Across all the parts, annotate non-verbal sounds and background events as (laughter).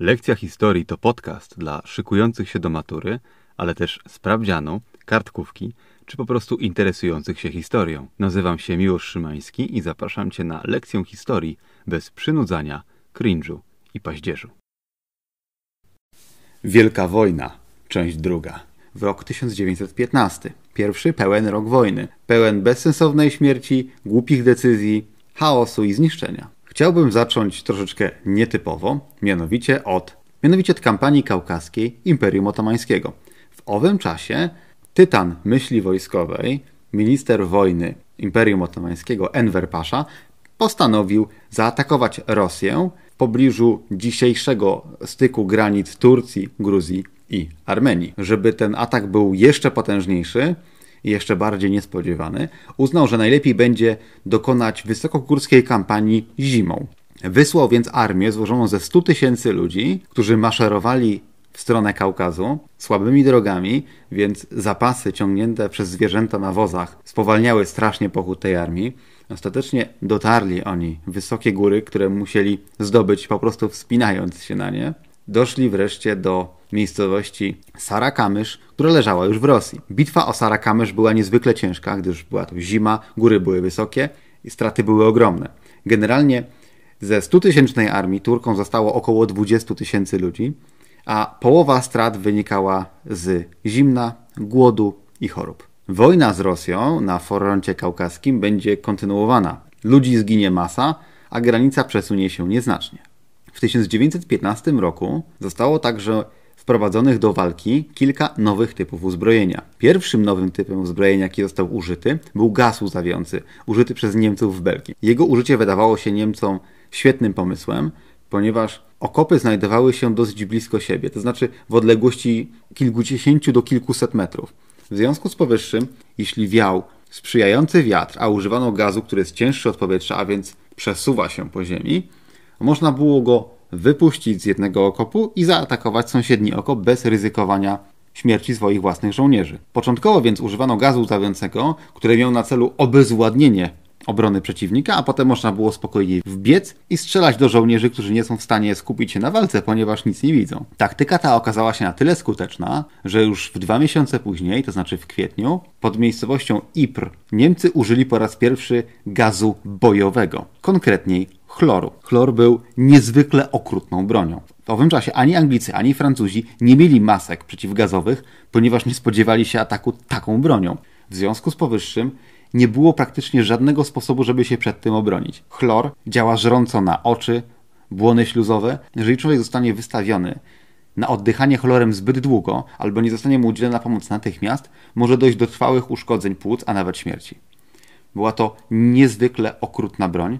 Lekcja historii to podcast dla szykujących się do matury, ale też sprawdzianu, kartkówki czy po prostu interesujących się historią. Nazywam się Miłosz Szymański i zapraszam Cię na lekcję historii bez przynudzania, cringe'u i paździerzu. Wielka Wojna, część druga. W rok 1915. Pierwszy pełen rok wojny. Pełen bezsensownej śmierci, głupich decyzji, chaosu i zniszczenia. Chciałbym zacząć troszeczkę nietypowo, mianowicie od, mianowicie od kampanii kaukaskiej Imperium Otomańskiego. W owym czasie tytan myśli wojskowej, minister wojny Imperium Otomańskiego Enver Pasza postanowił zaatakować Rosję w pobliżu dzisiejszego styku granic Turcji, Gruzji i Armenii. Żeby ten atak był jeszcze potężniejszy, i jeszcze bardziej niespodziewany, uznał, że najlepiej będzie dokonać wysokogórskiej kampanii zimą. Wysłał więc armię złożoną ze 100 tysięcy ludzi, którzy maszerowali w stronę Kaukazu słabymi drogami, więc zapasy ciągnięte przez zwierzęta na wozach spowalniały strasznie pochód tej armii. Ostatecznie dotarli oni wysokie góry, które musieli zdobyć po prostu wspinając się na nie. Doszli wreszcie do miejscowości Sarakamysz, która leżała już w Rosji. Bitwa o Sarakamysz była niezwykle ciężka, gdyż była to zima, góry były wysokie i straty były ogromne. Generalnie ze 100-tysięcznej armii Turkom zostało około 20 tysięcy ludzi, a połowa strat wynikała z zimna, głodu i chorób. Wojna z Rosją na froncie kaukaskim będzie kontynuowana. Ludzi zginie masa, a granica przesunie się nieznacznie. W 1915 roku zostało także wprowadzonych do walki kilka nowych typów uzbrojenia. Pierwszym nowym typem uzbrojenia, jaki został użyty, był gaz łzawiący, użyty przez Niemców w Belgii. Jego użycie wydawało się Niemcom świetnym pomysłem, ponieważ okopy znajdowały się dosyć blisko siebie, to znaczy w odległości kilkudziesięciu do kilkuset metrów. W związku z powyższym, jeśli wiał sprzyjający wiatr, a używano gazu, który jest cięższy od powietrza, a więc przesuwa się po ziemi, można było go wypuścić z jednego okopu i zaatakować sąsiedni okop bez ryzykowania śmierci swoich własnych żołnierzy. Początkowo więc używano gazu łzawiącego, który miał na celu obezwładnienie obrony przeciwnika, a potem można było spokojnie wbiec i strzelać do żołnierzy, którzy nie są w stanie skupić się na walce, ponieważ nic nie widzą. Taktyka ta okazała się na tyle skuteczna, że już w dwa miesiące później, to znaczy w kwietniu, pod miejscowością Ipr, Niemcy użyli po raz pierwszy gazu bojowego, konkretniej chloru. Chlor był niezwykle okrutną bronią. W owym czasie ani Anglicy, ani Francuzi nie mieli masek przeciwgazowych, ponieważ nie spodziewali się ataku taką bronią. W związku z powyższym nie było praktycznie żadnego sposobu, żeby się przed tym obronić. Chlor działa żrąco na oczy, błony śluzowe. Jeżeli człowiek zostanie wystawiony na oddychanie chlorem zbyt długo albo nie zostanie mu udzielona pomoc natychmiast, może dojść do trwałych uszkodzeń płuc, a nawet śmierci. Była to niezwykle okrutna broń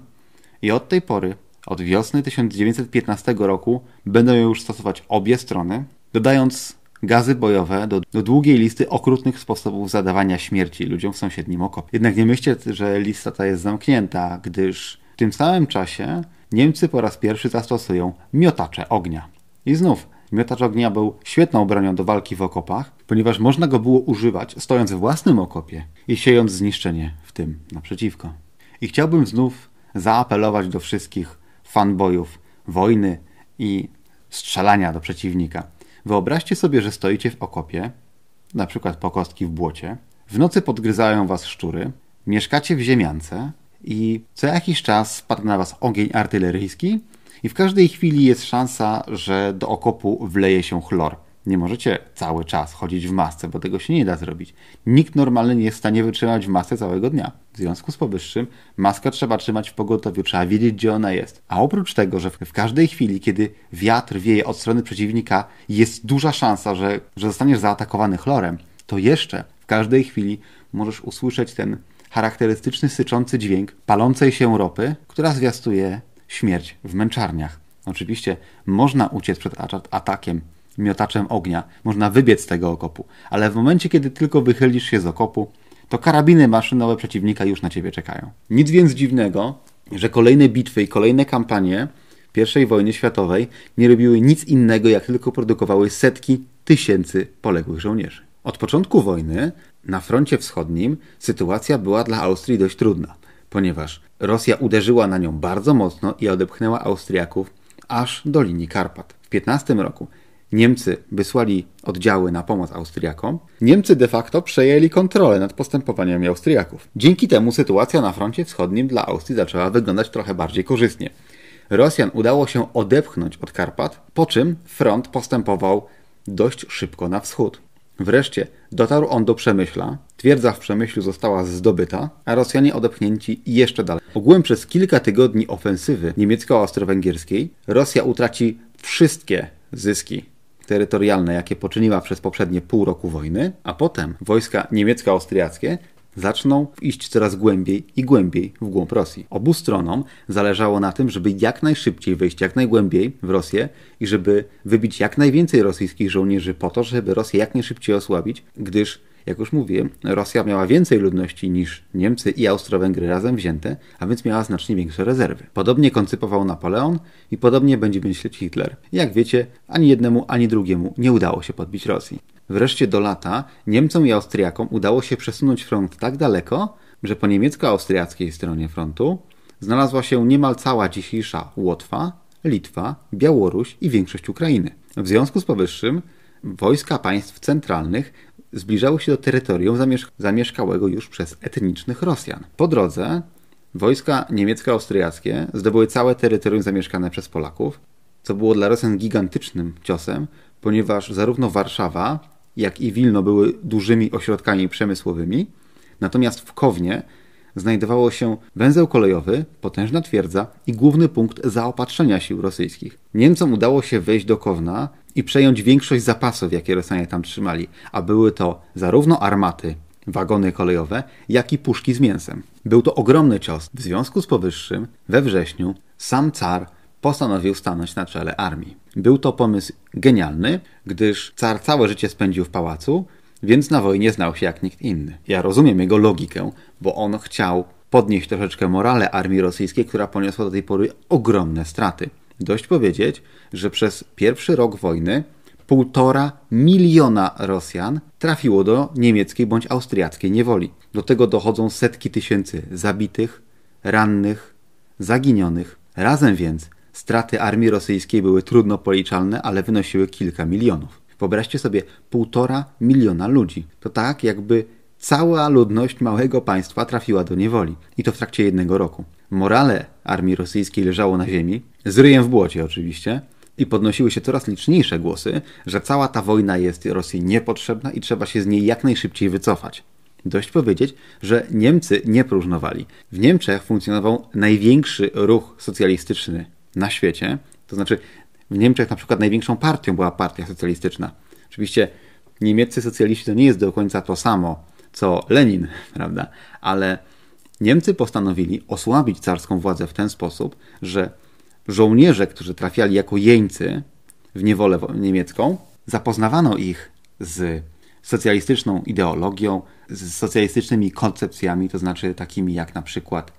i od tej pory, od wiosny 1915 roku, będą ją już stosować obie strony, dodając gazy bojowe do, do, długiej listy okrutnych sposobów zadawania śmierci ludziom w sąsiednim okopie. Jednak nie myślcie, że lista ta jest zamknięta, gdyż w tym samym czasie Niemcy po raz pierwszy zastosują miotacze ognia. I znów, miotacz ognia był świetną bronią do walki w okopach, ponieważ można go było używać stojąc w własnym okopie i siejąc zniszczenie w tym naprzeciwko. I chciałbym znów zaapelować do wszystkich fanboyów wojny i strzelania do przeciwnika – Wyobraźcie sobie, że stoicie w okopie, na przykład po kostki w błocie, w nocy podgryzają was szczury, mieszkacie w ziemiance i co jakiś czas spada na was ogień artyleryjski i w każdej chwili jest szansa, że do okopu wleje się chlor. Nie możecie cały czas chodzić w masce, bo tego się nie da zrobić. Nikt normalny nie jest w stanie wytrzymać w masce całego dnia. W związku z powyższym maskę trzeba trzymać w pogotowiu, trzeba wiedzieć, gdzie ona jest. A oprócz tego, że w każdej chwili, kiedy wiatr wieje od strony przeciwnika, jest duża szansa, że, że zostaniesz zaatakowany chlorem, to jeszcze w każdej chwili możesz usłyszeć ten charakterystyczny syczący dźwięk palącej się ropy, która zwiastuje śmierć w męczarniach. Oczywiście można uciec przed atakiem miotaczem ognia. Można wybiec z tego okopu. Ale w momencie, kiedy tylko wychylisz się z okopu, to karabiny maszynowe przeciwnika już na ciebie czekają. Nic więc dziwnego, że kolejne bitwy i kolejne kampanie I wojny światowej nie robiły nic innego, jak tylko produkowały setki tysięcy poległych żołnierzy. Od początku wojny na froncie wschodnim sytuacja była dla Austrii dość trudna, ponieważ Rosja uderzyła na nią bardzo mocno i odepchnęła Austriaków aż do linii Karpat. W 15 roku Niemcy wysłali oddziały na pomoc Austriakom, Niemcy de facto przejęli kontrolę nad postępowaniami Austriaków. Dzięki temu sytuacja na froncie wschodnim dla Austrii zaczęła wyglądać trochę bardziej korzystnie. Rosjan udało się odepchnąć od Karpat, po czym front postępował dość szybko na wschód. Wreszcie dotarł on do Przemyśla, twierdza w Przemyślu została zdobyta, a Rosjanie odepchnięci jeszcze dalej. Ogółem przez kilka tygodni ofensywy niemiecko-austro-węgierskiej Rosja utraci wszystkie zyski terytorialne, jakie poczyniła przez poprzednie pół roku wojny, a potem wojska niemiecko-austriackie zaczną iść coraz głębiej i głębiej w głąb Rosji. Obu stronom zależało na tym, żeby jak najszybciej wejść jak najgłębiej w Rosję i żeby wybić jak najwięcej rosyjskich żołnierzy po to, żeby Rosję jak najszybciej osłabić, gdyż jak już mówiłem, Rosja miała więcej ludności niż Niemcy i Austro-Węgry razem wzięte, a więc miała znacznie większe rezerwy. Podobnie koncypował Napoleon i podobnie będzie myśleć Hitler. Jak wiecie, ani jednemu, ani drugiemu nie udało się podbić Rosji. Wreszcie do lata Niemcom i Austriakom udało się przesunąć front tak daleko, że po niemiecko-austriackiej stronie frontu znalazła się niemal cała dzisiejsza Łotwa, Litwa, Białoruś i większość Ukrainy. W związku z powyższym wojska państw centralnych zbliżały się do terytorium zamieszkałego już przez etnicznych Rosjan. Po drodze wojska niemiecko-austriackie zdobyły całe terytorium zamieszkane przez Polaków, co było dla Rosjan gigantycznym ciosem, ponieważ zarówno Warszawa, jak i Wilno były dużymi ośrodkami przemysłowymi, natomiast w Kownie znajdowało się węzeł kolejowy, potężna twierdza i główny punkt zaopatrzenia sił rosyjskich. Niemcom udało się wejść do Kowna i przejąć większość zapasów, jakie Rosjanie tam trzymali, a były to zarówno armaty, wagony kolejowe, jak i puszki z mięsem. Był to ogromny cios. W związku z powyższym, we wrześniu, sam car postanowił stanąć na czele armii. Był to pomysł genialny, gdyż car całe życie spędził w pałacu, więc na wojnie znał się jak nikt inny. Ja rozumiem jego logikę, bo on chciał podnieść troszeczkę morale armii rosyjskiej, która poniosła do tej pory ogromne straty. Dość powiedzieć, że przez pierwszy rok wojny półtora miliona Rosjan trafiło do niemieckiej bądź austriackiej niewoli. Do tego dochodzą setki tysięcy zabitych, rannych, zaginionych. Razem więc straty armii rosyjskiej były trudno policzalne, ale wynosiły kilka milionów. Wyobraźcie sobie półtora miliona ludzi. To tak, jakby cała ludność małego państwa trafiła do niewoli. I to w trakcie jednego roku. Morale armii rosyjskiej leżało na ziemi, z ryjem w błocie oczywiście, i podnosiły się coraz liczniejsze głosy, że cała ta wojna jest Rosji niepotrzebna i trzeba się z niej jak najszybciej wycofać. Dość powiedzieć, że Niemcy nie próżnowali. W Niemczech funkcjonował największy ruch socjalistyczny na świecie, to znaczy w Niemczech na przykład największą partią była partia socjalistyczna. Oczywiście niemieccy socjaliści to nie jest do końca to samo, co Lenin, prawda? Ale Niemcy postanowili osłabić carską władzę w ten sposób, że żołnierze, którzy trafiali jako jeńcy w niewolę niemiecką, zapoznawano ich z socjalistyczną ideologią, z socjalistycznymi koncepcjami, to znaczy takimi jak na przykład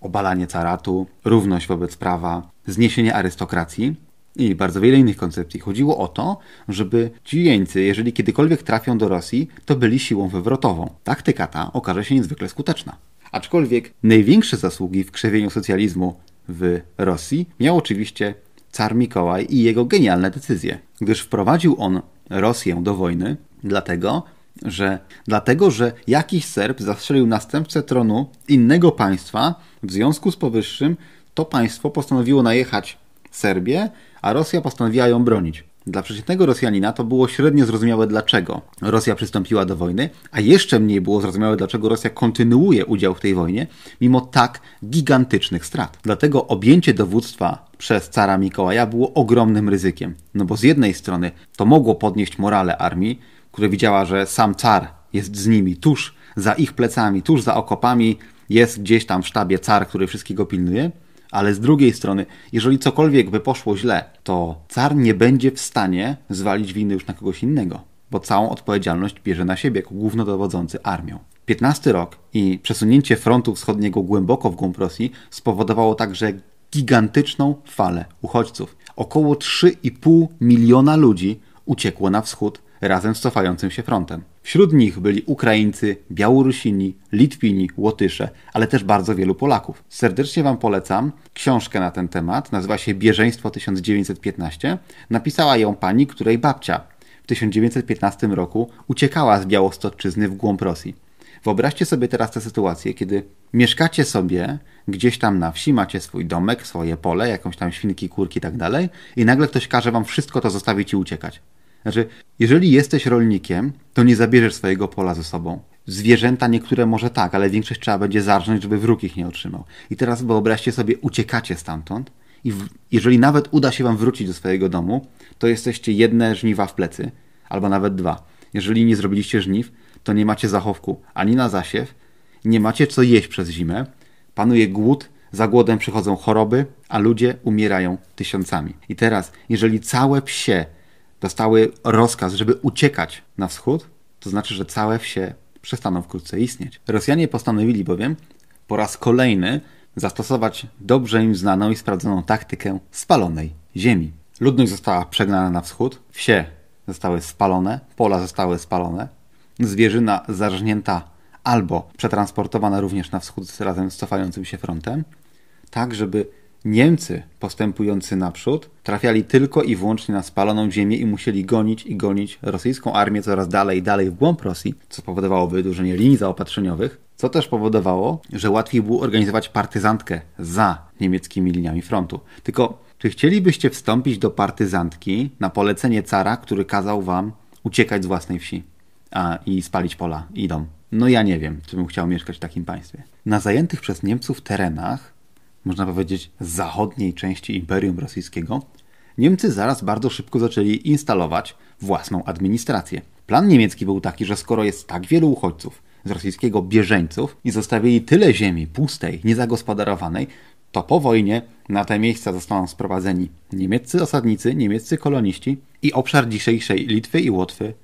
obalanie caratu, równość wobec prawa, zniesienie arystokracji i bardzo wiele innych koncepcji. Chodziło o to, żeby ci jeńcy, jeżeli kiedykolwiek trafią do Rosji, to byli siłą wywrotową. Taktyka ta okaże się niezwykle skuteczna. Aczkolwiek największe zasługi w krzewieniu socjalizmu w Rosji miał oczywiście car Mikołaj i jego genialne decyzje, gdyż wprowadził on Rosję do wojny dlatego, że dlatego, że jakiś Serb zastrzelił następcę tronu innego państwa, w związku z powyższym to państwo postanowiło najechać Serbię, a Rosja postanowiła ją bronić. Dla przeciętnego Rosjanina to było średnio zrozumiałe, dlaczego Rosja przystąpiła do wojny, a jeszcze mniej było zrozumiałe, dlaczego Rosja kontynuuje udział w tej wojnie, mimo tak gigantycznych strat. Dlatego objęcie dowództwa przez cara Mikołaja było ogromnym ryzykiem. No bo z jednej strony to mogło podnieść morale armii, która widziała, że sam car jest z nimi tuż za ich plecami, tuż za okopami, jest gdzieś tam w sztabie car, który wszystkiego pilnuje, ale z drugiej strony, jeżeli cokolwiek by poszło źle, to car nie będzie w stanie zwalić winy już na kogoś innego, bo całą odpowiedzialność bierze na siebie jako głównodowodzący armią. 15 rok i przesunięcie frontu wschodniego głęboko w głąb Rosji spowodowało także gigantyczną falę uchodźców. Około 3,5 miliona ludzi uciekło na wschód razem z cofającym się frontem. Wśród nich byli Ukraińcy, Białorusini, Litwini, Łotysze, ale też bardzo wielu Polaków. Serdecznie Wam polecam książkę na ten temat, nazywa się Bieżeństwo 1915. Napisała ją pani, której babcia w 1915 roku uciekała z Białostoczyzny w głąb Rosji. Wyobraźcie sobie teraz tę sytuację, kiedy mieszkacie sobie gdzieś tam na wsi, macie swój domek, swoje pole, jakąś tam świnki, kurki i tak dalej i nagle ktoś każe wam wszystko to zostawić i uciekać. Znaczy, jeżeli jesteś rolnikiem, to nie zabierzesz swojego pola ze sobą. Zwierzęta niektóre może tak, ale większość trzeba będzie zarżnąć, żeby wróg ich nie otrzymał. I teraz wyobraźcie sobie, uciekacie stamtąd i w, jeżeli nawet uda się wam wrócić do swojego domu, to jesteście jedne żniwa w plecy, albo nawet dwa. Jeżeli nie zrobiliście żniw, to nie macie zachowku ani na zasiew, nie macie co jeść przez zimę, panuje głód, za głodem przychodzą choroby, a ludzie umierają tysiącami. I teraz, jeżeli całe psie dostały rozkaz, żeby uciekać na wschód, to znaczy, że całe wsie przestaną wkrótce istnieć. Rosjanie postanowili bowiem po raz kolejny zastosować dobrze im znaną i sprawdzoną taktykę spalonej ziemi. Ludność została przegnana na wschód, wsie zostały spalone, pola zostały spalone, zwierzyna zarżnięta albo przetransportowana również na wschód razem z cofającym się frontem, tak żeby Niemcy postępujący naprzód trafiali tylko i wyłącznie na spaloną ziemię i musieli gonić i gonić rosyjską armię coraz dalej i dalej w głąb Rosji, co powodowało wydłużenie linii zaopatrzeniowych, co też powodowało, że łatwiej było organizować partyzantkę za niemieckimi liniami frontu. Tylko czy chcielibyście wstąpić do partyzantki na polecenie cara, który kazał wam uciekać z własnej wsi a, i spalić pola i dom? No ja nie wiem, czy bym chciał mieszkać w takim państwie. Na zajętych przez Niemców terenach można powiedzieć, zachodniej części Imperium Rosyjskiego, Niemcy zaraz bardzo szybko zaczęli instalować własną administrację. Plan niemiecki był taki, że skoro jest tak wielu uchodźców z rosyjskiego bieżeńców i zostawili tyle ziemi pustej, niezagospodarowanej, to po wojnie na te miejsca zostaną sprowadzeni niemieccy osadnicy, niemieccy koloniści i obszar dzisiejszej Litwy i Łotwy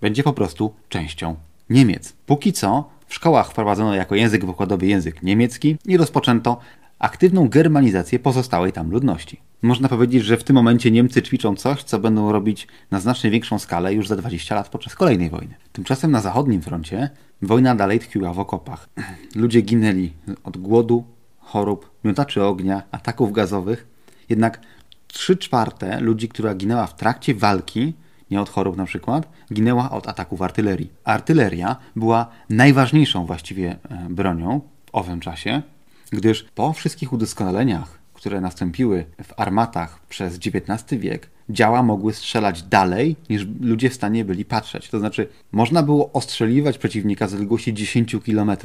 będzie po prostu częścią Niemiec. Póki co w szkołach wprowadzono jako język wykładowy język niemiecki i rozpoczęto aktywną germanizację pozostałej tam ludności. Można powiedzieć, że w tym momencie Niemcy ćwiczą coś, co będą robić na znacznie większą skalę już za 20 lat podczas kolejnej wojny. Tymczasem na zachodnim froncie wojna dalej tkwiła w okopach. (clears throat) Ludzie ginęli od głodu, chorób, miotaczy ognia, ataków gazowych. Jednak 3 czwarte ludzi, która ginęła w trakcie walki, nie od chorób na przykład, ginęła od ataków artylerii. Artyleria była najważniejszą właściwie e, bronią w owym czasie, gdyż po wszystkich udoskonaleniach, które nastąpiły w armatach przez XIX wiek, działa mogły strzelać dalej, niż ludzie w stanie byli patrzeć. To znaczy, można było ostrzeliwać przeciwnika z odległości 10 km.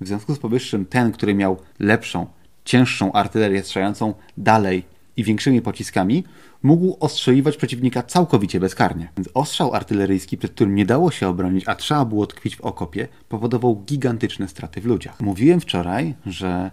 W związku z powyższym, ten, który miał lepszą, cięższą artylerię strzelającą dalej i większymi pociskami, mógł ostrzeliwać przeciwnika całkowicie bezkarnie. Więc ostrzał artyleryjski, przed którym nie dało się obronić, a trzeba było tkwić w okopie, powodował gigantyczne straty w ludziach. Mówiłem wczoraj, że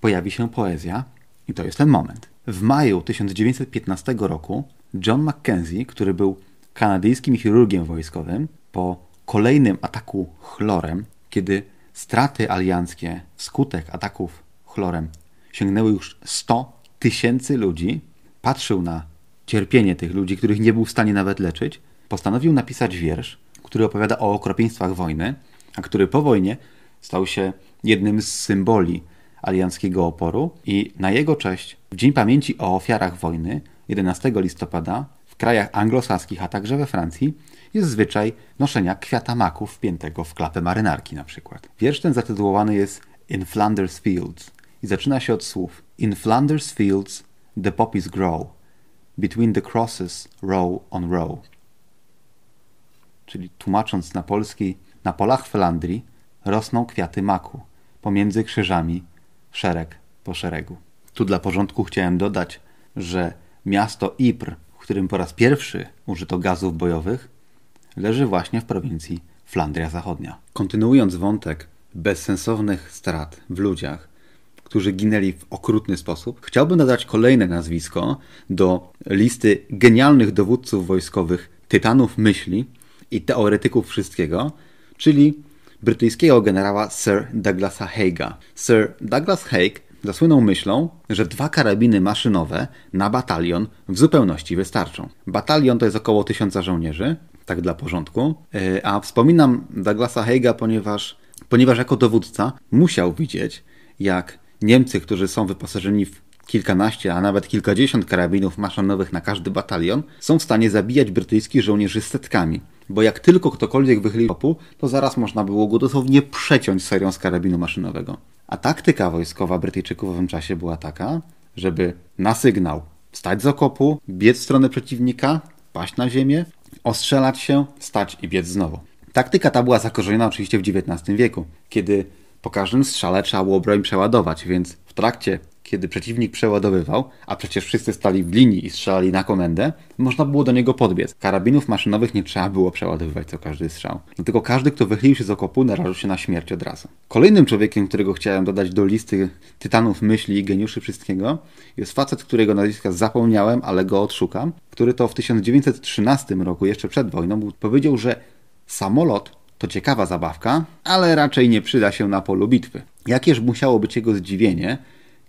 pojawi się poezja i to jest ten moment. W maju 1915 roku John Mackenzie, który był kanadyjskim chirurgiem wojskowym, po kolejnym ataku chlorem, kiedy straty alianckie wskutek ataków chlorem sięgnęły już 100 tysięcy ludzi, patrzył na cierpienie tych ludzi, których nie był w stanie nawet leczyć, postanowił napisać wiersz, który opowiada o okropieństwach wojny, a który po wojnie stał się jednym z symboli alianckiego oporu i na jego cześć w Dzień Pamięci o Ofiarach Wojny 11 listopada w krajach anglosaskich, a także we Francji jest zwyczaj noszenia kwiata maku wpiętego w klapę marynarki na przykład. Wiersz ten zatytułowany jest In Flanders Fields i zaczyna się od słów In Flanders Fields the poppies grow between the crosses row on row. Czyli tłumacząc na polski, na polach Flandrii rosną kwiaty maku pomiędzy krzyżami szereg po szeregu. Tu dla porządku chciałem dodać, że miasto Ypres, w którym po raz pierwszy użyto gazów bojowych, leży właśnie w prowincji Flandria Zachodnia. Kontynuując wątek bezsensownych strat w ludziach, którzy ginęli w okrutny sposób, chciałbym dodać kolejne nazwisko do listy genialnych dowódców wojskowych, tytanów myśli i teoretyków wszystkiego, czyli brytyjskiego generała Sir Douglasa Haig'a. Sir Douglas Haig zasłynął myślą, że dwa karabiny maszynowe na batalion w zupełności wystarczą. Batalion to jest około tysiąca żołnierzy, tak dla porządku. E, a wspominam Douglasa Heiga, ponieważ, ponieważ jako dowódca musiał widzieć, jak Niemcy, którzy są wyposażeni w kilkanaście, a nawet kilkadziesiąt karabinów maszynowych na każdy batalion, są w stanie zabijać brytyjskich żołnierzy setkami. Bo jak tylko ktokolwiek wychylił opu, to zaraz można było go dosłownie przeciąć serią z karabinu maszynowego. A taktyka wojskowa Brytyjczyków w owym czasie była taka, żeby na sygnał stać z okopu, biec w stronę przeciwnika, paść na ziemię, ostrzelać się, stać i biec znowu. Taktyka ta była zakorzeniona oczywiście w XIX wieku, kiedy po każdym strzale trzeba było broń przeładować, więc w trakcie kiedy przeciwnik przeładowywał, a przecież wszyscy stali w linii i strzelali na komendę, można było do niego podbiec. Karabinów maszynowych nie trzeba było przeładowywać co każdy strzał. Dlatego każdy, kto wychylił się z okopu, narażył się na śmierć od razu. Kolejnym człowiekiem, którego chciałem dodać do listy tytanów myśli i geniuszy wszystkiego, jest facet, którego nazwiska zapomniałem, ale go odszukam, który to w 1913 roku, jeszcze przed wojną, powiedział, że samolot to ciekawa zabawka, ale raczej nie przyda się na polu bitwy. Jakież musiało być jego zdziwienie,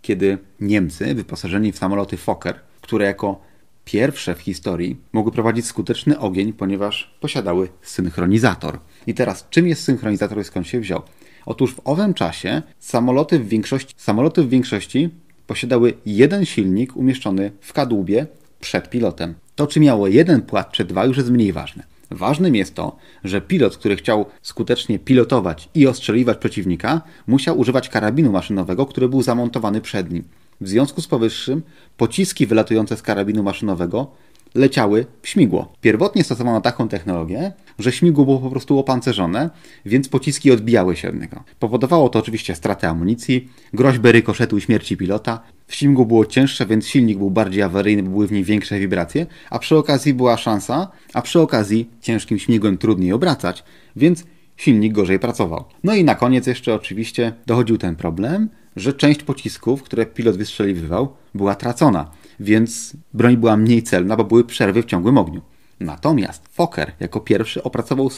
kiedy Niemcy, wyposażeni w samoloty Fokker, które jako pierwsze w historii mogły prowadzić skuteczny ogień, ponieważ posiadały synchronizator. I teraz, czym jest synchronizator i skąd się wziął? Otóż w owym czasie samoloty w większości, samoloty w większości posiadały jeden silnik umieszczony w kadłubie przed pilotem. To, czy miało jeden płat czy dwa, już jest mniej ważne. Ważnym jest to, że pilot, który chciał skutecznie pilotować i ostrzeliwać przeciwnika, musiał używać karabinu maszynowego, który był zamontowany przed nim. W związku z powyższym pociski wylatujące z karabinu maszynowego leciały w śmigło. Pierwotnie stosowano taką technologię, że śmigło było po prostu opancerzone, więc pociski odbijały się od niego. Powodowało to oczywiście stratę amunicji, groźbę rykoszetu i śmierci pilota. W śmigło było cięższe, więc silnik był bardziej awaryjny, były w nim większe wibracje, a przy okazji była szansa, a przy okazji ciężkim śmigłem trudniej obracać, więc silnik gorzej pracował. No i na koniec jeszcze oczywiście dochodził ten problem, że część pocisków, które pilot wystrzeliwywał, była tracona więc broń była mniej celna, bo były przerwy w ciągłym ogniu. Natomiast Fokker jako pierwszy opracował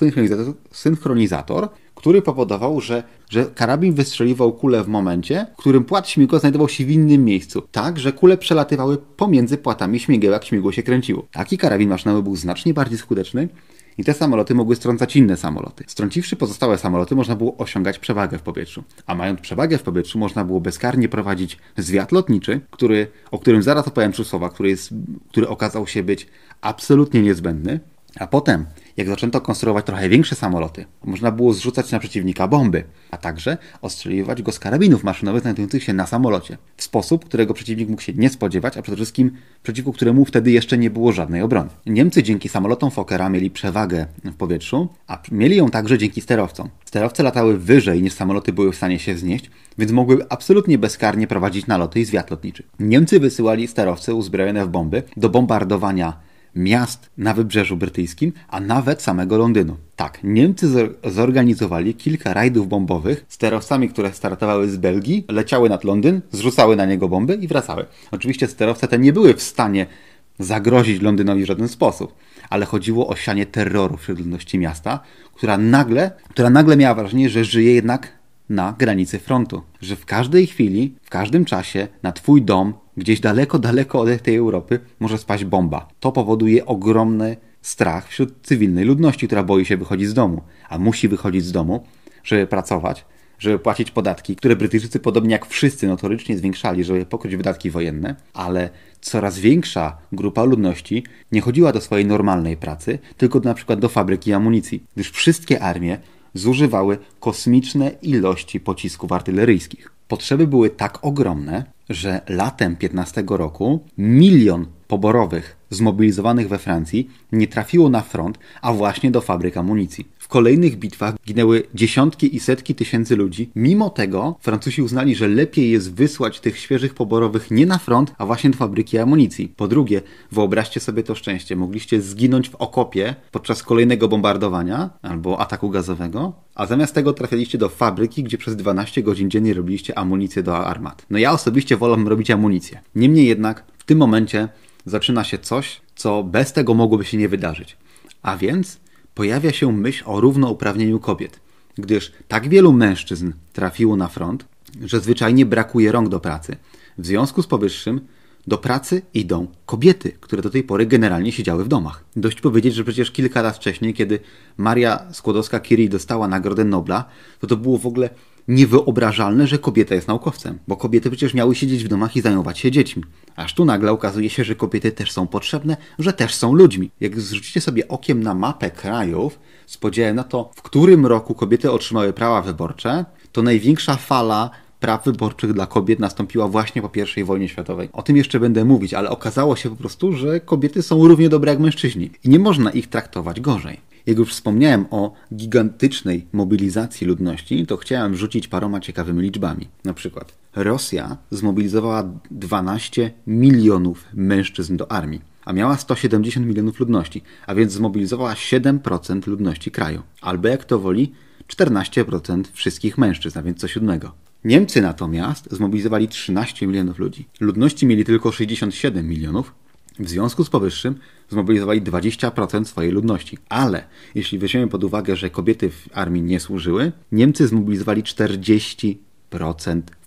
synchronizator, który powodował, że, że karabin wystrzeliwał kulę w momencie, w którym płat śmigła znajdował się w innym miejscu, tak, że kule przelatywały pomiędzy płatami śmigieł, jak śmigło się kręciło. Taki karabin maszynowy był znacznie bardziej skuteczny i te samoloty mogły strącać inne samoloty. Strąciwszy pozostałe samoloty, można było osiągać przewagę w powietrzu. A mając przewagę w powietrzu, można było bezkarnie prowadzić zwiat lotniczy, który, o którym zaraz opowiem trzy słowa, który, jest, który okazał się być absolutnie niezbędny. A potem jak zaczęto konstruować trochę większe samoloty, można było zrzucać na przeciwnika bomby, a także ostrzeliwać go z karabinów maszynowych znajdujących się na samolocie, w sposób, którego przeciwnik mógł się nie spodziewać, a przede wszystkim przeciwko któremu wtedy jeszcze nie było żadnej obrony. Niemcy dzięki samolotom Fokkera mieli przewagę w powietrzu, a mieli ją także dzięki sterowcom. Sterowce latały wyżej niż samoloty były w stanie się wznieść, więc mogły absolutnie bezkarnie prowadzić naloty i zwiat lotniczy. Niemcy wysyłali sterowce uzbrojone w bomby do bombardowania miast na wybrzeżu brytyjskim, a nawet samego Londynu. Tak, Niemcy zorganizowali kilka rajdów bombowych z sterowcami, które startowały z Belgii, leciały nad Londyn, zrzucały na niego bomby i wracały. Oczywiście sterowce te nie były w stanie zagrozić Londynowi w żaden sposób, ale chodziło o sianie terroru wśród ludności miasta, która nagle, która nagle miała wrażenie, że żyje jednak na granicy frontu. Że w każdej chwili, w każdym czasie na twój dom, gdzieś daleko, daleko od tej Europy, może spaść bomba. To powoduje ogromny strach wśród cywilnej ludności, która boi się wychodzić z domu, a musi wychodzić z domu, żeby pracować, żeby płacić podatki, które Brytyjczycy podobnie jak wszyscy notorycznie zwiększali, żeby pokryć wydatki wojenne, ale coraz większa grupa ludności nie chodziła do swojej normalnej pracy, tylko na przykład do fabryki amunicji, gdyż wszystkie armie zużywały kosmiczne ilości pocisków artyleryjskich. Potrzeby były tak ogromne, że latem 15 roku milion poborowych zmobilizowanych we Francji nie trafiło na front, a właśnie do fabryk amunicji kolejnych bitwach ginęły dziesiątki i setki tysięcy ludzi. Mimo tego Francuzi uznali, że lepiej jest wysłać tych świeżych poborowych nie na front, a właśnie do fabryki amunicji. Po drugie, wyobraźcie sobie to szczęście. Mogliście zginąć w okopie podczas kolejnego bombardowania albo ataku gazowego, a zamiast tego trafialiście do fabryki, gdzie przez 12 godzin dziennie robiliście amunicję do armat. No ja osobiście wolę robić amunicję. Niemniej jednak w tym momencie zaczyna się coś, co bez tego mogłoby się nie wydarzyć. A więc pojawia się myśl o równouprawnieniu kobiet, gdyż tak wielu mężczyzn trafiło na front, że zwyczajnie brakuje rąk do pracy. W związku z powyższym Do pracy idą kobiety, które do tej pory generalnie siedziały w domach. Dość powiedzieć, że przecież kilka lat wcześniej, kiedy Maria Skłodowska-Curie dostała Nagrodę Nobla, to to było w ogóle niewyobrażalne, że kobieta jest naukowcem, bo kobiety przecież miały siedzieć w domach i zajmować się dziećmi. Aż tu nagle okazuje się, że kobiety też są potrzebne, że też są ludźmi. Jak zrzucicie sobie okiem na mapę krajów z podziałem na to, w którym roku kobiety otrzymały prawa wyborcze, to największa fala praw wyborczych dla kobiet nastąpiła właśnie po I wojnie światowej. O tym jeszcze będę mówić, ale okazało się po prostu, że kobiety są równie dobre jak mężczyźni i nie można ich traktować gorzej. Jak już wspomniałem o gigantycznej mobilizacji ludności, to chciałem rzucić paroma ciekawymi liczbami. Na przykład Rosja zmobilizowała 12 milionów mężczyzn do armii, a miała 170 milionów ludności, a więc zmobilizowała 7% ludności kraju. Albo jak to woli, 14% wszystkich mężczyzn, a więc co siódmego. Niemcy natomiast zmobilizowali 13 milionów ludzi. Ludności mieli tylko 67 milionów, w związku z powyższym zmobilizowali 20% swojej ludności. Ale jeśli weźmiemy pod uwagę, że kobiety w armii nie służyły, Niemcy zmobilizowali 40%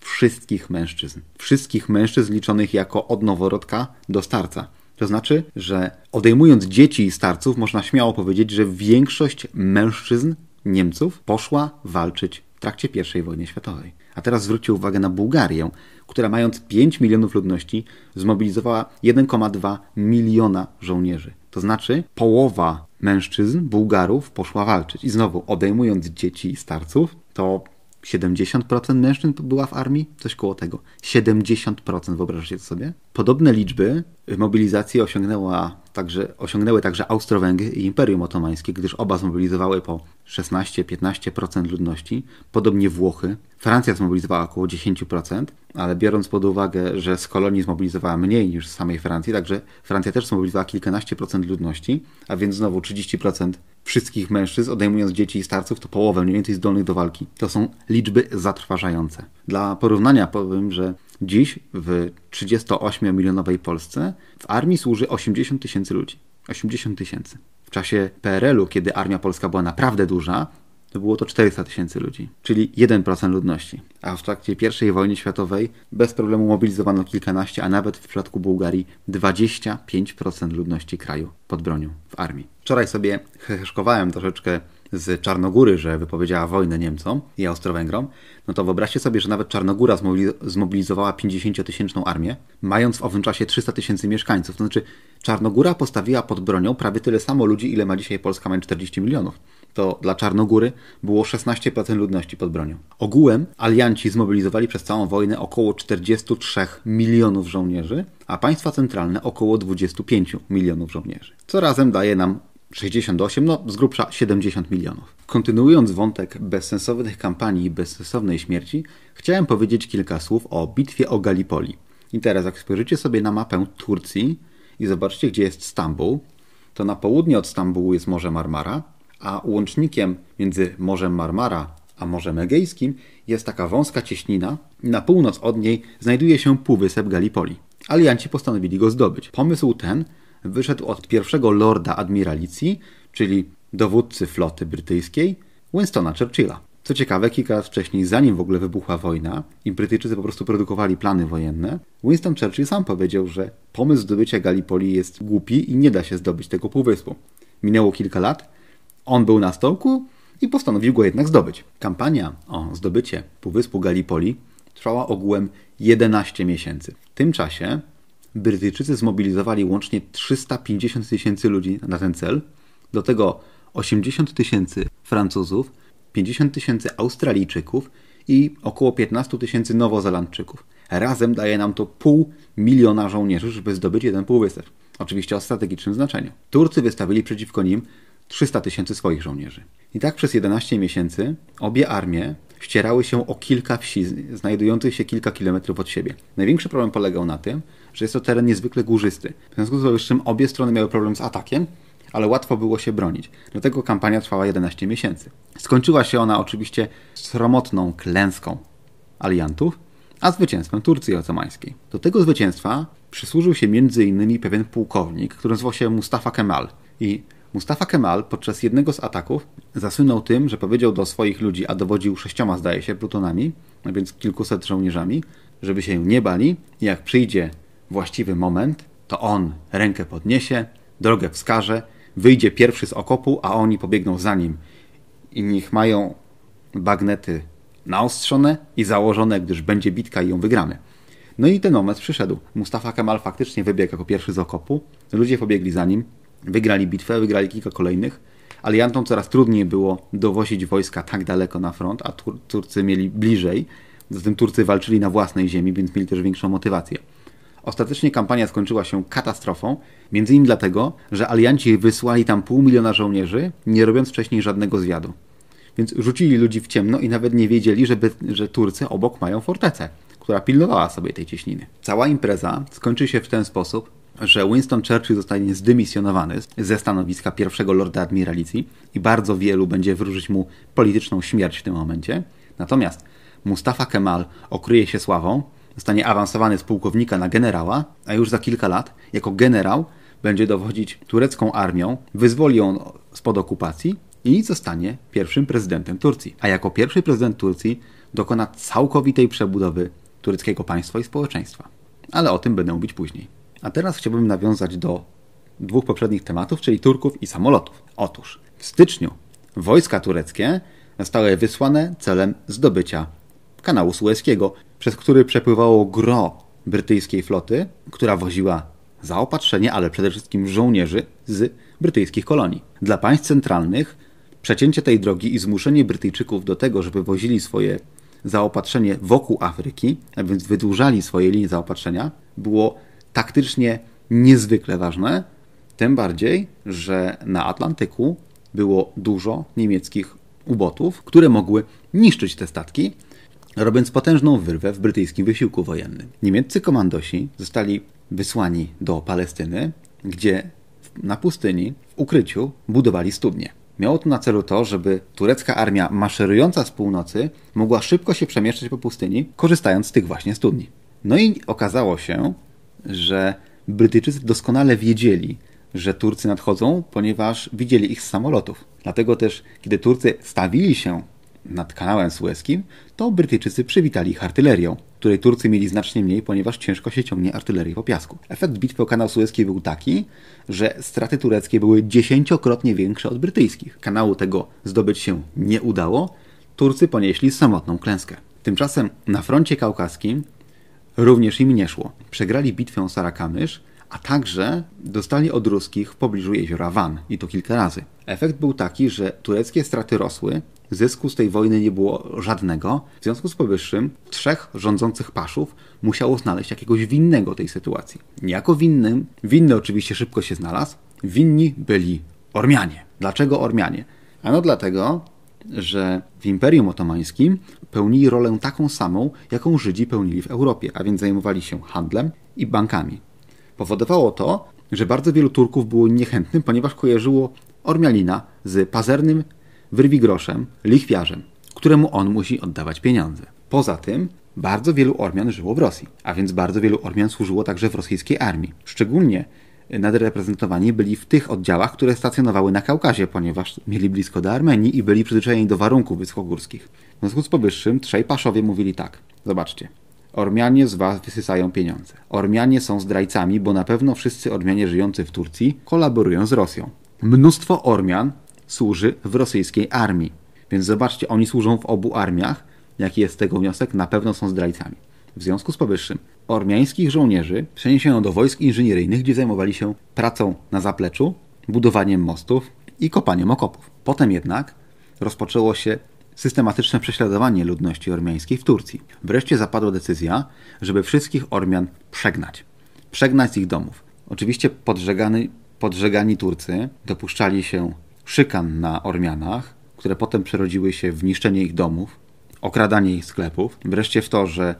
wszystkich mężczyzn. Wszystkich mężczyzn liczonych jako od noworodka do starca. To znaczy, że odejmując dzieci i starców, można śmiało powiedzieć, że większość mężczyzn Niemców poszła walczyć w trakcie I wojny światowej. A teraz zwróćcie uwagę na Bułgarię, która mając 5 milionów ludności zmobilizowała 1,2 miliona żołnierzy. To znaczy połowa mężczyzn, Bułgarów poszła walczyć. I znowu, odejmując dzieci i starców, to 70% mężczyzn była w armii, coś koło tego. 70%, wyobrażacie to sobie? Podobne liczby mobilizacji osiągnęła także, osiągnęły także Austro-Węgry i Imperium Otomańskie, gdyż oba zmobilizowały po 16-15% ludności. Podobnie Włochy. Francja zmobilizowała około 10%, ale biorąc pod uwagę, że z kolonii zmobilizowała mniej niż z samej Francji, także Francja też zmobilizowała kilkanaście procent ludności, a więc znowu 30% wszystkich mężczyzn, odejmując dzieci i starców, to połowę mniej więcej zdolnych do walki. To są liczby zatrważające. Dla porównania powiem, że dziś w 38-milionowej Polsce w armii służy 80 tysięcy ludzi. 80 tysięcy. W czasie PRL-u, kiedy armia polska była naprawdę duża, to było to 400 tysięcy ludzi, czyli 1% ludności. A w trakcie I wojny światowej bez problemu mobilizowano kilkanaście, a nawet w przypadku Bułgarii 25% ludności kraju pod bronią w armii. Wczoraj sobie heheszkowałem troszeczkę z Czarnogóry, że wypowiedziała wojnę Niemcom i Austro-Węgrom, no to wyobraźcie sobie, że nawet Czarnogóra zmobilizowała 50-tysięczną armię, mając w owym czasie 300 tysięcy mieszkańców. To znaczy Czarnogóra postawiła pod bronią prawie tyle samo ludzi, ile ma dzisiaj Polska, mając 40 milionów to dla Czarnogóry było 16% ludności pod bronią. Ogółem alianci zmobilizowali przez całą wojnę około 43 milionów żołnierzy, a państwa centralne około 25 milionów żołnierzy. Co razem daje nam 68, no z grubsza 70 milionów. Kontynuując wątek bezsensownych kampanii i bezsensownej śmierci, chciałem powiedzieć kilka słów o bitwie o Gallipoli. I teraz jak spojrzycie sobie na mapę Turcji i zobaczcie, gdzie jest Stambuł, to na południe od Stambułu jest Morze Marmara, a łącznikiem między Morzem Marmara a Morzem Egejskim jest taka wąska cieśnina. Na północ od niej znajduje się półwysep Gallipoli. Alianci postanowili go zdobyć. Pomysł ten wyszedł od pierwszego lorda admiralicji, czyli dowódcy floty brytyjskiej, Winstona Churchilla. Co ciekawe, kilka lat wcześniej, zanim w ogóle wybuchła wojna i Brytyjczycy po prostu produkowali plany wojenne, Winston Churchill sam powiedział, że pomysł zdobycia Gallipoli jest głupi i nie da się zdobyć tego półwyspu. Minęło kilka lat, on był na stołku i postanowił go jednak zdobyć. Kampania o zdobycie Półwyspu Gallipoli trwała ogółem 11 miesięcy. W tym czasie Brytyjczycy zmobilizowali łącznie 350 tysięcy ludzi na ten cel, do tego 80 tysięcy Francuzów, 50 tysięcy Australijczyków i około 15 tysięcy Nowozelandczyków. Razem daje nam to pół miliona żołnierzy, żeby zdobyć jeden półwysep. Oczywiście o strategicznym znaczeniu. Turcy wystawili przeciwko nim 300 tysięcy swoich żołnierzy. I tak przez 11 miesięcy obie armie ścierały się o kilka wsi, znajdujących się kilka kilometrów od siebie. Największy problem polegał na tym, że jest to teren niezwykle górzysty. W związku z powyższym obie strony miały problem z atakiem, ale łatwo było się bronić. Dlatego kampania trwała 11 miesięcy. Skończyła się ona oczywiście sromotną klęską aliantów, a zwycięstwem Turcji Otomańskiej. Do tego zwycięstwa przysłużył się m.in. pewien pułkownik, który nazywał się Mustafa Kemal i Mustafa Kemal podczas jednego z ataków zasłynął tym, że powiedział do swoich ludzi, a dowodził sześcioma, zdaje się, plutonami, a więc kilkuset żołnierzami, żeby się nie bali i jak przyjdzie właściwy moment, to on rękę podniesie, drogę wskaże, wyjdzie pierwszy z okopu, a oni pobiegną za nim. I niech mają bagnety naostrzone i założone, gdyż będzie bitka i ją wygramy. No i ten moment przyszedł. Mustafa Kemal faktycznie wybiegł jako pierwszy z okopu. Ludzie pobiegli za nim, wygrali bitwę, wygrali kilka kolejnych. Aliantom coraz trudniej było dowozić wojska tak daleko na front, a Tur Turcy mieli bliżej. Zatem Turcy walczyli na własnej ziemi, więc mieli też większą motywację. Ostatecznie kampania skończyła się katastrofą, między innymi dlatego, że alianci wysłali tam pół miliona żołnierzy, nie robiąc wcześniej żadnego zwiadu. Więc rzucili ludzi w ciemno i nawet nie wiedzieli, żeby, że Turcy obok mają fortecę, która pilnowała sobie tej cieśniny. Cała impreza skończy się w ten sposób, że Winston Churchill zostanie zdymisjonowany ze stanowiska pierwszego lorda admiralicji i bardzo wielu będzie wróżyć mu polityczną śmierć w tym momencie. Natomiast Mustafa Kemal okryje się sławą, zostanie awansowany z pułkownika na generała, a już za kilka lat jako generał będzie dowodzić turecką armią, wyzwoli ją spod okupacji i zostanie pierwszym prezydentem Turcji. A jako pierwszy prezydent Turcji dokona całkowitej przebudowy tureckiego państwa i społeczeństwa. Ale o tym będę mówić później. A teraz chciałbym nawiązać do dwóch poprzednich tematów, czyli Turków i samolotów. Otóż w styczniu wojska tureckie zostały wysłane celem zdobycia kanału Suezkiego, przez który przepływało gro brytyjskiej floty, która woziła zaopatrzenie, ale przede wszystkim żołnierzy z brytyjskich kolonii. Dla państw centralnych przecięcie tej drogi i zmuszenie Brytyjczyków do tego, żeby wozili swoje zaopatrzenie wokół Afryki, a więc wydłużali swoje linie zaopatrzenia, było taktycznie niezwykle ważne, tym bardziej, że na Atlantyku było dużo niemieckich ubotów, które mogły niszczyć te statki, robiąc potężną wyrwę w brytyjskim wysiłku wojennym. Niemieccy komandosi zostali wysłani do Palestyny, gdzie na pustyni, w ukryciu, budowali studnie. Miało to na celu to, żeby turecka armia maszerująca z północy mogła szybko się przemieszczać po pustyni, korzystając z tych właśnie studni. No i okazało się, że Brytyjczycy doskonale wiedzieli, że Turcy nadchodzą, ponieważ widzieli ich z samolotów. Dlatego też, kiedy Turcy stawili się nad kanałem sueskim, to Brytyjczycy przywitali ich artylerią, której Turcy mieli znacznie mniej, ponieważ ciężko się ciągnie artylerię po piasku. Efekt bitwy o kanał sueski był taki, że straty tureckie były dziesięciokrotnie większe od brytyjskich. Kanału tego zdobyć się nie udało, Turcy ponieśli samotną klęskę. Tymczasem na froncie kaukaskim również im nie szło. Przegrali bitwę Sarakamysz, a także dostali od ruskich w pobliżu jeziora Van i to kilka razy. Efekt był taki, że tureckie straty rosły, zysku z tej wojny nie było żadnego. W związku z powyższym trzech rządzących paszów musiało znaleźć jakiegoś winnego tej sytuacji. Niejako winnym, winny oczywiście szybko się znalazł, winni byli Ormianie. Dlaczego Ormianie? Ano dlatego, że w Imperium Otomańskim pełnili rolę taką samą, jaką Żydzi pełnili w Europie, a więc zajmowali się handlem i bankami. Powodowało to, że bardzo wielu Turków było niechętnym, ponieważ kojarzyło Ormianina z pazernym wyrwigroszem, lichwiarzem, któremu on musi oddawać pieniądze. Poza tym bardzo wielu Ormian żyło w Rosji, a więc bardzo wielu Ormian służyło także w rosyjskiej armii. Szczególnie nadreprezentowani byli w tych oddziałach, które stacjonowały na Kaukazie, ponieważ mieli blisko do Armenii i byli przyzwyczajeni do warunków wysokogórskich. W związku z powyższym trzej paszowie mówili tak. Zobaczcie. Ormianie z was wysysają pieniądze. Ormianie są zdrajcami, bo na pewno wszyscy Ormianie żyjący w Turcji kolaborują z Rosją. Mnóstwo Ormian służy w rosyjskiej armii. Więc zobaczcie, oni służą w obu armiach. Jaki jest tego wniosek? Na pewno są zdrajcami. W związku z powyższym ormiańskich żołnierzy przeniesiono do wojsk inżynieryjnych, gdzie zajmowali się pracą na zapleczu, budowaniem mostów i kopaniem okopów. Potem jednak rozpoczęło się systematyczne prześladowanie ludności ormiańskiej w Turcji. Wreszcie zapadła decyzja, żeby wszystkich Ormian przegnać. Przegnać z ich domów. Oczywiście podżegani, podżegani Turcy dopuszczali się szykan na Ormianach, które potem przerodziły się w niszczenie ich domów, okradanie ich sklepów, wreszcie w to, że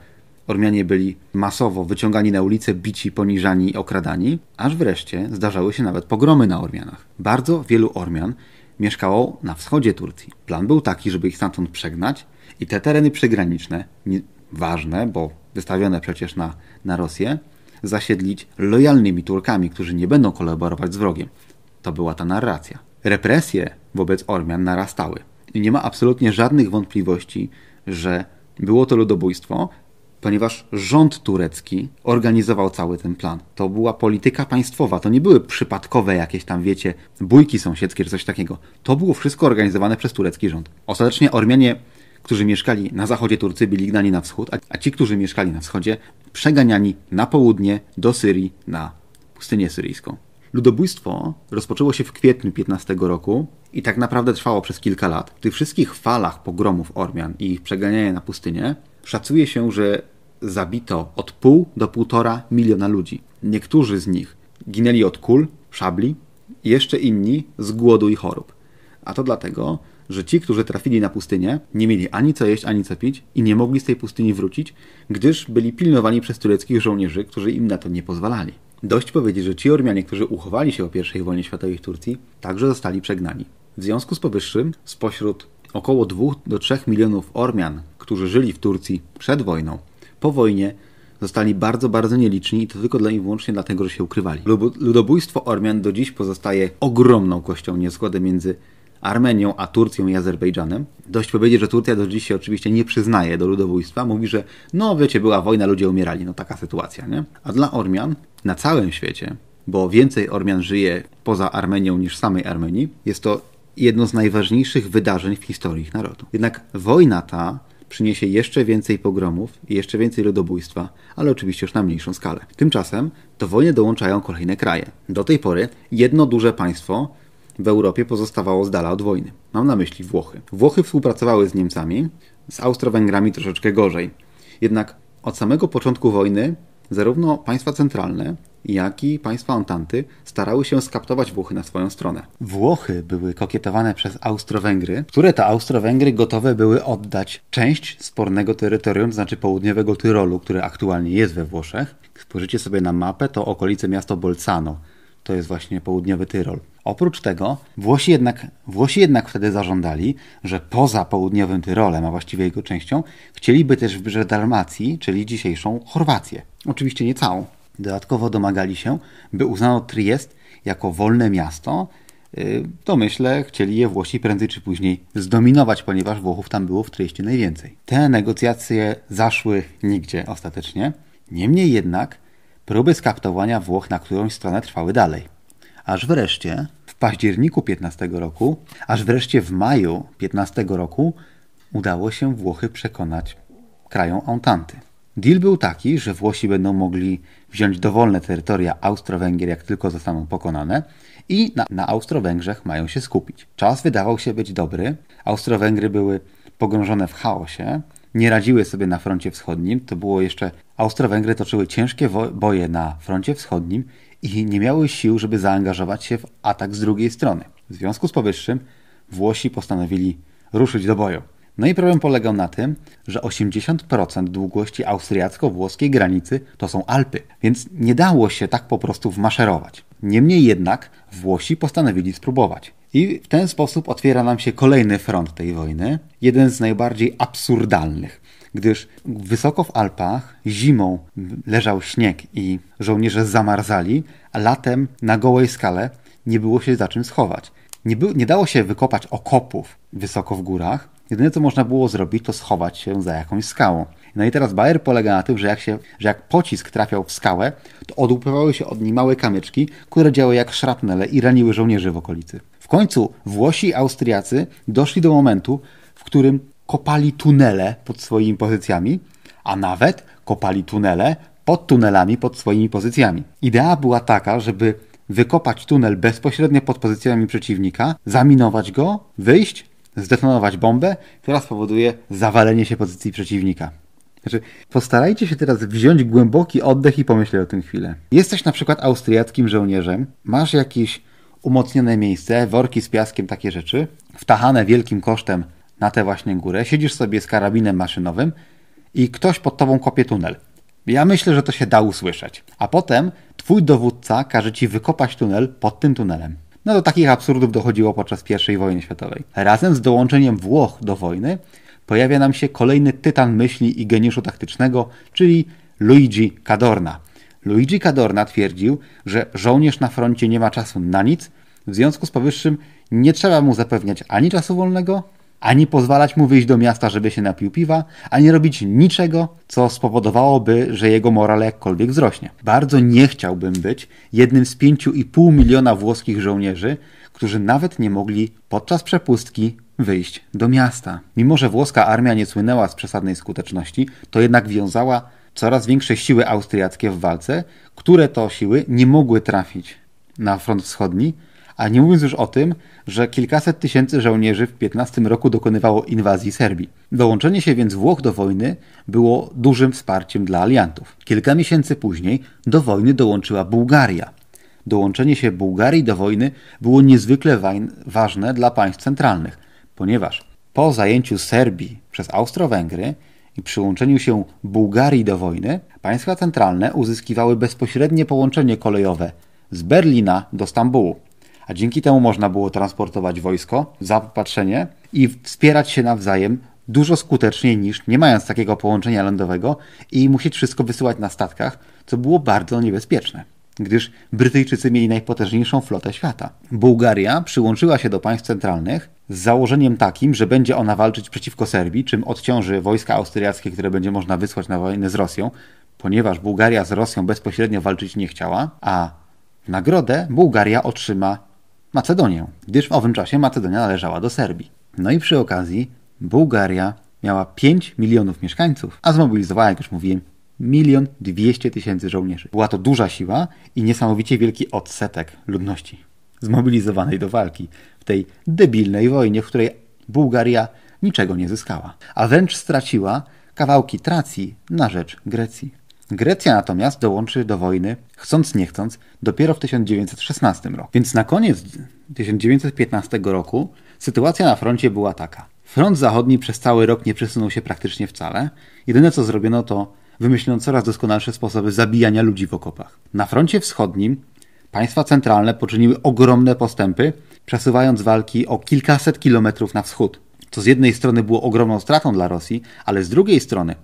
Ormianie byli masowo wyciągani na ulicę, bici, poniżani okradani, aż wreszcie zdarzały się nawet pogromy na Ormianach. Bardzo wielu Ormian mieszkało na wschodzie Turcji. Plan był taki, żeby ich stamtąd przegnać i te tereny przygraniczne, ważne, bo wystawione przecież na, na Rosję, zasiedlić lojalnymi Turkami, którzy nie będą kolaborować z wrogiem. To była ta narracja. Represje wobec Ormian narastały. I nie ma absolutnie żadnych wątpliwości, że było to ludobójstwo, ponieważ rząd turecki organizował cały ten plan. To była polityka państwowa, to nie były przypadkowe jakieś tam, wiecie, bójki sąsiedzkie czy coś takiego. To było wszystko organizowane przez turecki rząd. Ostatecznie Ormianie, którzy mieszkali na zachodzie Turcji, byli gnani na wschód, a ci, którzy mieszkali na wschodzie, przeganiani na południe do Syrii, na pustynię syryjską. Ludobójstwo rozpoczęło się w kwietniu 15 roku i tak naprawdę trwało przez kilka lat. W tych wszystkich falach pogromów Ormian i ich przeganiania na pustynię szacuje się, że zabito od pół do półtora miliona ludzi. Niektórzy z nich ginęli od kul, szabli, jeszcze inni z głodu i chorób. A to dlatego, że ci, którzy trafili na pustynię, nie mieli ani co jeść, ani co pić i nie mogli z tej pustyni wrócić, gdyż byli pilnowani przez tureckich żołnierzy, którzy im na to nie pozwalali. Dość powiedzieć, że ci Ormianie, którzy uchowali się o I wojnie światowej w Turcji, także zostali przegnani. W związku z powyższym, spośród około 2 do 3 milionów Ormian, którzy żyli w Turcji przed wojną, po wojnie zostali bardzo, bardzo nieliczni i to tylko dla i wyłącznie dlatego, że się ukrywali. Ludobójstwo Ormian do dziś pozostaje ogromną kością niezgody między Armenią, a Turcją i Azerbejdżanem. Dość powiedzieć, że Turcja do dziś się oczywiście nie przyznaje do ludobójstwa. Mówi, że no wiecie, była wojna, ludzie umierali. No taka sytuacja, nie? A dla Ormian na całym świecie, bo więcej Ormian żyje poza Armenią niż samej Armenii, jest to jedno z najważniejszych wydarzeń w historii ich narodu. Jednak wojna ta przyniesie jeszcze więcej pogromów i jeszcze więcej ludobójstwa, ale oczywiście już na mniejszą skalę. Tymczasem do wojny dołączają kolejne kraje. Do tej pory jedno duże państwo w Europie pozostawało z dala od wojny. Mam na myśli Włochy. Włochy współpracowały z Niemcami, z Austro-Węgrami troszeczkę gorzej. Jednak od samego początku wojny zarówno państwa centralne, jak i państwa Antanty starały się skaptować Włochy na swoją stronę. Włochy były kokietowane przez Austro-Węgry, które to Austro-Węgry gotowe były oddać część spornego terytorium, to znaczy południowego Tyrolu, które aktualnie jest we Włoszech. Spojrzycie sobie na mapę, to okolice miasto Bolzano. To jest właśnie południowy Tyrol. Oprócz tego Włosi jednak, Włosi jednak wtedy zażądali, że poza południowym Tyrolem, a właściwie jego częścią, chcieliby też wybrzeże Dalmacji, czyli dzisiejszą Chorwację. Oczywiście nie całą. Dodatkowo domagali się, by uznano Triest jako wolne miasto. Y, to myślę, chcieli je Włosi prędzej czy później zdominować, ponieważ Włochów tam było w Trieście najwięcej. Te negocjacje zaszły nigdzie ostatecznie. Niemniej jednak próby skaptowania Włoch na którąś stronę trwały dalej. Aż wreszcie w październiku 15 roku, aż wreszcie w maju 15 roku udało się Włochy przekonać krajom Entanty. Deal był taki, że Włosi będą mogli wziąć dowolne terytoria Austro-Węgier, jak tylko zostaną pokonane, i na, na Austro-Węgrzech mają się skupić. Czas wydawał się być dobry. Austro-Węgry były pogrążone w chaosie, nie radziły sobie na froncie wschodnim. To było jeszcze. Austro-Węgry toczyły ciężkie boje na froncie wschodnim i nie miały sił, żeby zaangażować się w atak z drugiej strony. W związku z powyższym Włosi postanowili ruszyć do boju. No i problem polegał na tym, że 80% długości austriacko-włoskiej granicy to są Alpy, więc nie dało się tak po prostu wmaszerować. Niemniej jednak Włosi postanowili spróbować. I w ten sposób otwiera nam się kolejny front tej wojny, jeden z najbardziej absurdalnych gdyż wysoko w Alpach zimą leżał śnieg i żołnierze zamarzali, a latem na gołej skale nie było się za czym schować. Nie, nie dało się wykopać okopów wysoko w górach. Jedyne co można było zrobić, to schować się za jakąś skałą. No i teraz Bayer polega na tym, że jak, się, że jak pocisk trafiał w skałę, to odłupywały się od niej małe kamyczki, które działy jak szrapnele i raniły żołnierzy w okolicy. W końcu Włosi i Austriacy doszli do momentu, w którym kopali tunele pod swoimi pozycjami, a nawet kopali tunele pod tunelami pod swoimi pozycjami. Idea była taka, żeby wykopać tunel bezpośrednio pod pozycjami przeciwnika, zaminować go, wyjść, zdetonować bombę, która spowoduje zawalenie się pozycji przeciwnika. Znaczy, postarajcie się teraz wziąć głęboki oddech i pomyśleć o tym chwilę. Jesteś na przykład austriackim żołnierzem, masz jakieś umocnione miejsce, worki z piaskiem, takie rzeczy, wtachane wielkim kosztem na tę właśnie górę, siedzisz sobie z karabinem maszynowym i ktoś pod tobą kopie tunel. Ja myślę, że to się da usłyszeć. A potem twój dowódca każe ci wykopać tunel pod tym tunelem. No do takich absurdów dochodziło podczas I wojny światowej. Razem z dołączeniem Włoch do wojny pojawia nam się kolejny tytan myśli i geniuszu taktycznego, czyli Luigi Cadorna. Luigi Cadorna twierdził, że żołnierz na froncie nie ma czasu na nic, w związku z powyższym nie trzeba mu zapewniać ani czasu wolnego, ani pozwalać mu wyjść do miasta, żeby się napił piwa, ani robić niczego, co spowodowałoby, że jego moral jakkolwiek wzrośnie. Bardzo nie chciałbym być jednym z pięciu i pół miliona włoskich żołnierzy, którzy nawet nie mogli podczas przepustki wyjść do miasta. Mimo, że włoska armia nie słynęła z przesadnej skuteczności, to jednak wiązała coraz większe siły austriackie w walce, które to siły nie mogły trafić na front wschodni, a nie mówiąc już o tym, że kilkaset tysięcy żołnierzy w 15 roku dokonywało inwazji Serbii. Dołączenie się więc Włoch do wojny było dużym wsparciem dla aliantów. Kilka miesięcy później do wojny dołączyła Bułgaria. Dołączenie się Bułgarii do wojny było niezwykle ważne dla państw centralnych, ponieważ po zajęciu Serbii przez Austro-Węgry i przyłączeniu się Bułgarii do wojny, państwa centralne uzyskiwały bezpośrednie połączenie kolejowe z Berlina do Stambułu. A dzięki temu można było transportować wojsko, zaopatrzenie i wspierać się nawzajem dużo skuteczniej niż nie mając takiego połączenia lądowego i musieć wszystko wysyłać na statkach, co było bardzo niebezpieczne gdyż Brytyjczycy mieli najpotężniejszą flotę świata. Bułgaria przyłączyła się do państw centralnych z założeniem takim, że będzie ona walczyć przeciwko Serbii, czym odciąży wojska austriackie, które będzie można wysłać na wojnę z Rosją, ponieważ Bułgaria z Rosją bezpośrednio walczyć nie chciała, a w nagrodę Bułgaria otrzyma Macedonię, gdyż w owym czasie Macedonia należała do Serbii. No i przy okazji Bułgaria miała 5 milionów mieszkańców, a zmobilizowała, jak już mówiłem, milion dwieście tysięcy żołnierzy. Była to duża siła i niesamowicie wielki odsetek ludności zmobilizowanej do walki w tej debilnej wojnie, w której Bułgaria niczego nie zyskała, a wręcz straciła kawałki Tracji na rzecz Grecji. Grecja natomiast dołączy do wojny, chcąc nie chcąc, dopiero w 1916 roku. Więc na koniec 1915 roku sytuacja na froncie była taka. Front zachodni przez cały rok nie przesunął się praktycznie wcale. Jedyne co zrobiono to wymyślono coraz doskonalsze sposoby zabijania ludzi w okopach. Na froncie wschodnim państwa centralne poczyniły ogromne postępy, przesuwając walki o kilkaset kilometrów na wschód, co z jednej strony było ogromną stratą dla Rosji, ale z drugiej strony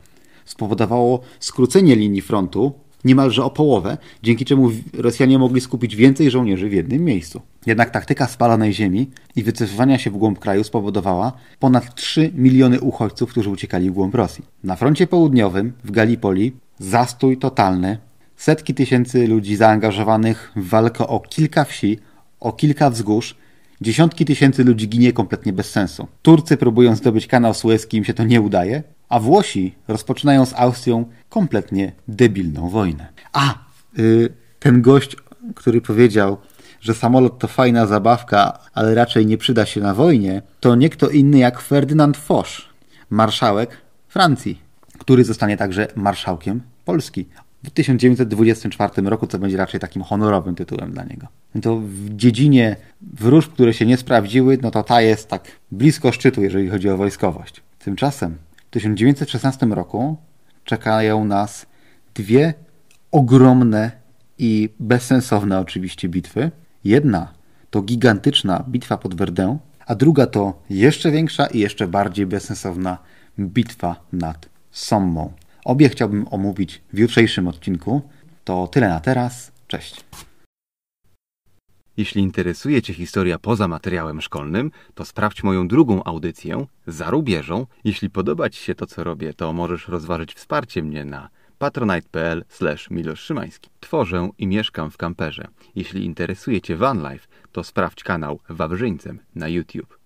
spowodowało skrócenie linii frontu niemalże o połowę, dzięki czemu Rosjanie mogli skupić więcej żołnierzy w jednym miejscu. Jednak taktyka spalonej ziemi i wycofywania się w głąb kraju spowodowała ponad 3 miliony uchodźców, którzy uciekali w głąb Rosji. Na froncie południowym, w Galipolii, zastój totalny, setki tysięcy ludzi zaangażowanych w walkę o kilka wsi, o kilka wzgórz, Dziesiątki tysięcy ludzi ginie kompletnie bez sensu. Turcy próbują zdobyć kanał Suezki, im się to nie udaje, a Włosi rozpoczynają z Austrią kompletnie debilną wojnę. A, yy, ten gość, który powiedział, że samolot to fajna zabawka, ale raczej nie przyda się na wojnie, to nie kto inny jak Ferdynand Foch, marszałek Francji, który zostanie także marszałkiem Polski w 1924 roku, co będzie raczej takim honorowym tytułem dla niego. To w dziedzinie wróżb, które się nie sprawdziły, no to ta jest tak blisko szczytu, jeżeli chodzi o wojskowość. Tymczasem 1916 roku czekają nas dwie ogromne i bezsensowne oczywiście bitwy. Jedna to gigantyczna bitwa pod Verdun, a druga to jeszcze większa i jeszcze bardziej bezsensowna bitwa nad Sommą. Obie chciałbym omówić w jutrzejszym odcinku. To tyle na teraz. Cześć. Jeśli interesuje Cię historia poza materiałem szkolnym, to sprawdź moją drugą audycję za rubieżą. Jeśli podoba Ci się to, co robię, to możesz rozważyć wsparcie mnie na patronite.pl Milosz Tworzę i mieszkam w kamperze. Jeśli interesuje Cię vanlife, to sprawdź kanał Wawrzyńcem na YouTube.